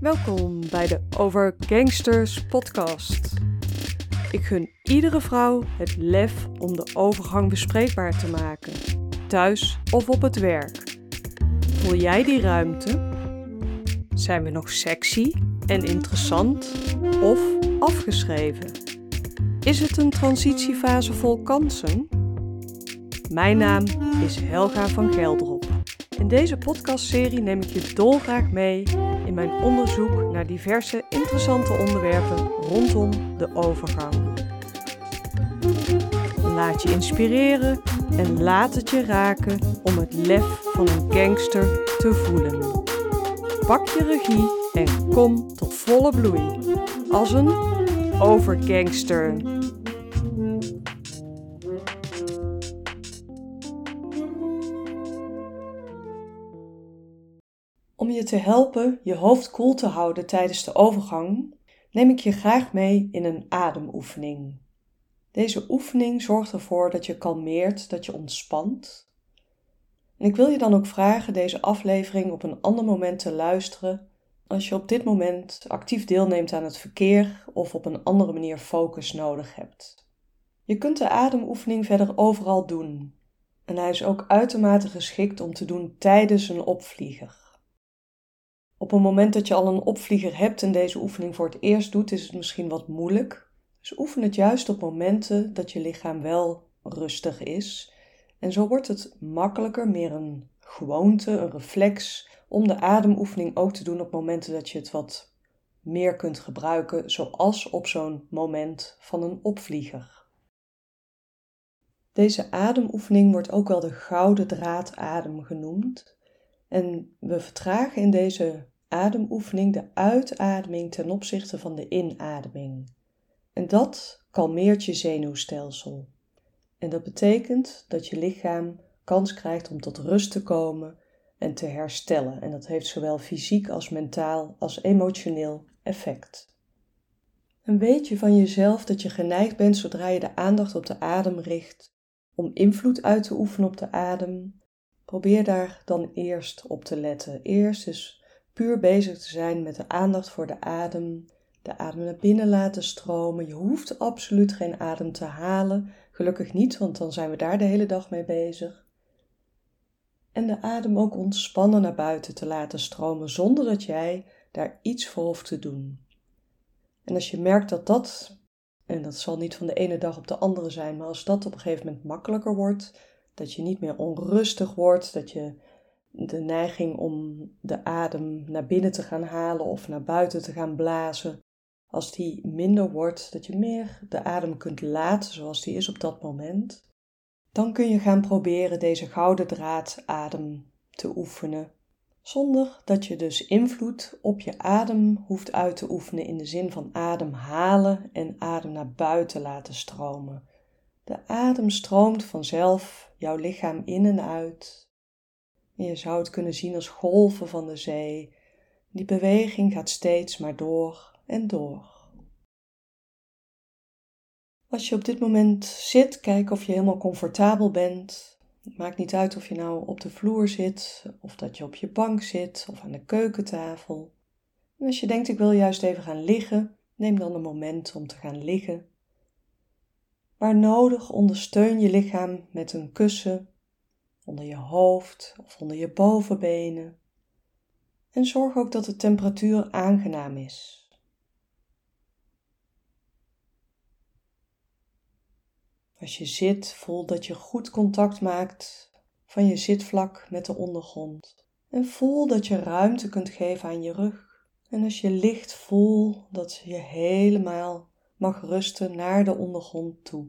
Welkom bij de Over Gangsters podcast. Ik gun iedere vrouw het lef om de overgang bespreekbaar te maken, thuis of op het werk. Voel jij die ruimte? Zijn we nog sexy en interessant of afgeschreven? Is het een transitiefase vol kansen? Mijn naam is Helga van Geldrop. In deze podcastserie neem ik je dolgraag mee in mijn onderzoek naar diverse interessante onderwerpen rondom de overgang. Laat je inspireren en laat het je raken om het lef van een gangster te voelen. Pak je regie en kom tot volle bloei als een overgangster. Te helpen je hoofd koel te houden tijdens de overgang, neem ik je graag mee in een ademoefening. Deze oefening zorgt ervoor dat je kalmeert, dat je ontspant. En ik wil je dan ook vragen deze aflevering op een ander moment te luisteren als je op dit moment actief deelneemt aan het verkeer of op een andere manier focus nodig hebt. Je kunt de ademoefening verder overal doen. En hij is ook uitermate geschikt om te doen tijdens een opvlieger. Op het moment dat je al een opvlieger hebt en deze oefening voor het eerst doet, is het misschien wat moeilijk. Dus oefen het juist op momenten dat je lichaam wel rustig is. En zo wordt het makkelijker, meer een gewoonte, een reflex, om de ademoefening ook te doen op momenten dat je het wat meer kunt gebruiken, zoals op zo'n moment van een opvlieger. Deze ademoefening wordt ook wel de gouden draadadem genoemd. En we vertragen in deze ademoefening de uitademing ten opzichte van de inademing. En dat kalmeert je zenuwstelsel. En dat betekent dat je lichaam kans krijgt om tot rust te komen en te herstellen. En dat heeft zowel fysiek als mentaal als emotioneel effect. En weet je van jezelf dat je geneigd bent zodra je de aandacht op de adem richt om invloed uit te oefenen op de adem? Probeer daar dan eerst op te letten. Eerst dus puur bezig te zijn met de aandacht voor de adem, de adem naar binnen laten stromen. Je hoeft absoluut geen adem te halen, gelukkig niet, want dan zijn we daar de hele dag mee bezig. En de adem ook ontspannen naar buiten te laten stromen zonder dat jij daar iets voor hoeft te doen. En als je merkt dat dat, en dat zal niet van de ene dag op de andere zijn, maar als dat op een gegeven moment makkelijker wordt, dat je niet meer onrustig wordt, dat je de neiging om de adem naar binnen te gaan halen of naar buiten te gaan blazen, als die minder wordt, dat je meer de adem kunt laten zoals die is op dat moment, dan kun je gaan proberen deze gouden draad adem te oefenen. Zonder dat je dus invloed op je adem hoeft uit te oefenen in de zin van adem halen en adem naar buiten laten stromen. De adem stroomt vanzelf jouw lichaam in en uit je zou het kunnen zien als golven van de zee. Die beweging gaat steeds maar door en door. Als je op dit moment zit, kijk of je helemaal comfortabel bent. Het maakt niet uit of je nou op de vloer zit, of dat je op je bank zit, of aan de keukentafel. En als je denkt, ik wil juist even gaan liggen, neem dan een moment om te gaan liggen. Waar nodig, ondersteun je lichaam met een kussen onder je hoofd of onder je bovenbenen. En zorg ook dat de temperatuur aangenaam is. Als je zit, voel dat je goed contact maakt van je zitvlak met de ondergrond. En voel dat je ruimte kunt geven aan je rug. En als je ligt, voel dat je helemaal mag rusten naar de ondergrond toe.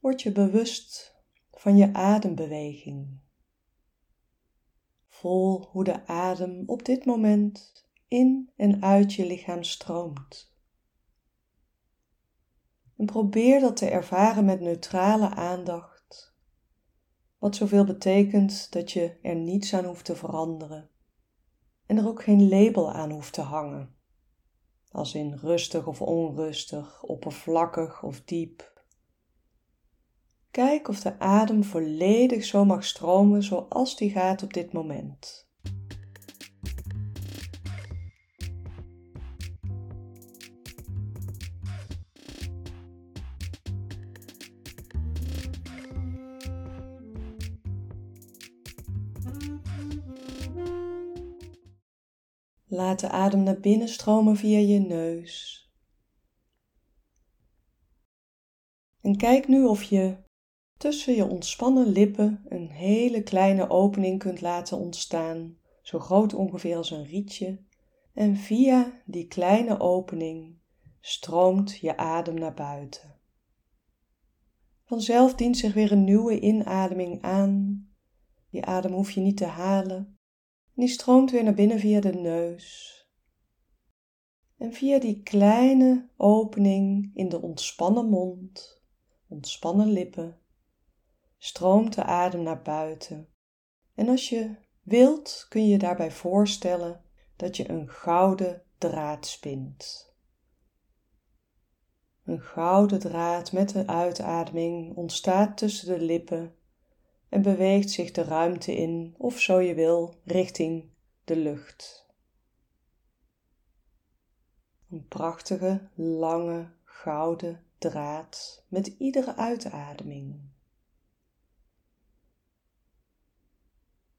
Word je bewust van je adembeweging. Voel hoe de adem op dit moment in en uit je lichaam stroomt. En probeer dat te ervaren met neutrale aandacht, wat zoveel betekent dat je er niets aan hoeft te veranderen en er ook geen label aan hoeft te hangen, als in rustig of onrustig, oppervlakkig of diep. Kijk of de adem volledig zo mag stromen zoals die gaat op dit moment. Laat de adem naar binnen stromen via je neus. En kijk nu of je tussen je ontspannen lippen een hele kleine opening kunt laten ontstaan, zo groot ongeveer als een rietje. En via die kleine opening stroomt je adem naar buiten. Vanzelf dient zich weer een nieuwe inademing aan. Die adem hoef je niet te halen. Die stroomt weer naar binnen via de neus. En via die kleine opening in de ontspannen mond, ontspannen lippen, stroomt de adem naar buiten. En als je wilt, kun je daarbij voorstellen dat je een gouden draad spint. Een gouden draad met de uitademing ontstaat tussen de lippen en beweegt zich de ruimte in, of zo je wil, richting de lucht. Een prachtige, lange, gouden draad met iedere uitademing.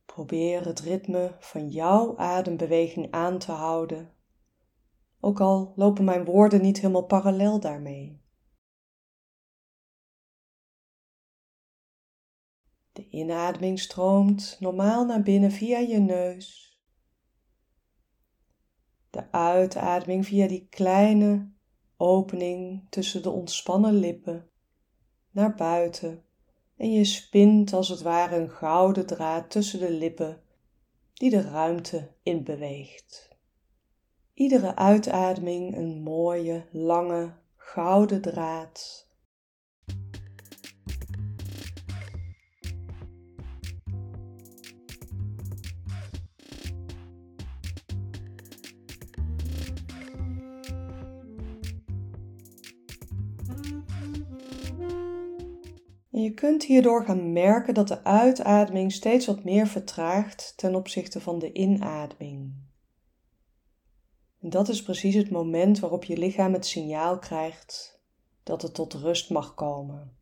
Probeer het ritme van jouw adembeweging aan te houden, ook al lopen mijn woorden niet helemaal parallel daarmee. Inademing stroomt normaal naar binnen via je neus. De uitademing via die kleine opening tussen de ontspannen lippen naar buiten en je spint als het ware een gouden draad tussen de lippen die de ruimte inbeweegt. Iedere uitademing een mooie, lange, gouden draad Je kunt hierdoor gaan merken dat de uitademing steeds wat meer vertraagt ten opzichte van de inademing. Dat is precies het moment waarop je lichaam het signaal krijgt dat het tot rust mag komen.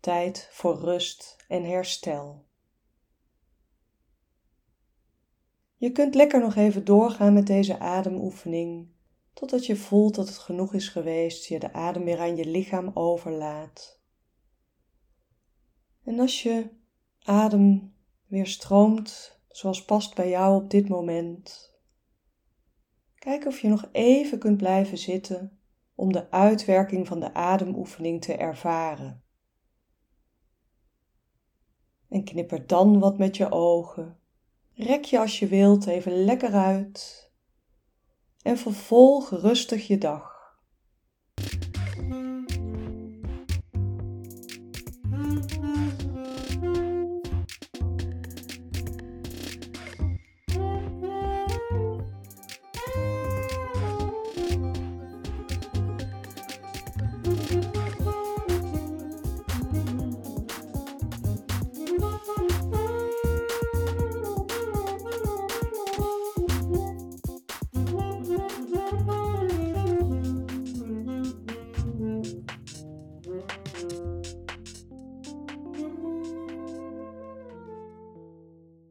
Tijd voor rust en herstel. Je kunt lekker nog even doorgaan met deze ademoefening totdat je voelt dat het genoeg is geweest, je de adem weer aan je lichaam overlaat en als je adem weer stroomt zoals past bij jou op dit moment, kijk of je nog even kunt blijven zitten om de uitwerking van de ademoefening te ervaren. En knipper dan wat met je ogen. Rek je als je wilt even lekker uit. En vervolg rustig je dag.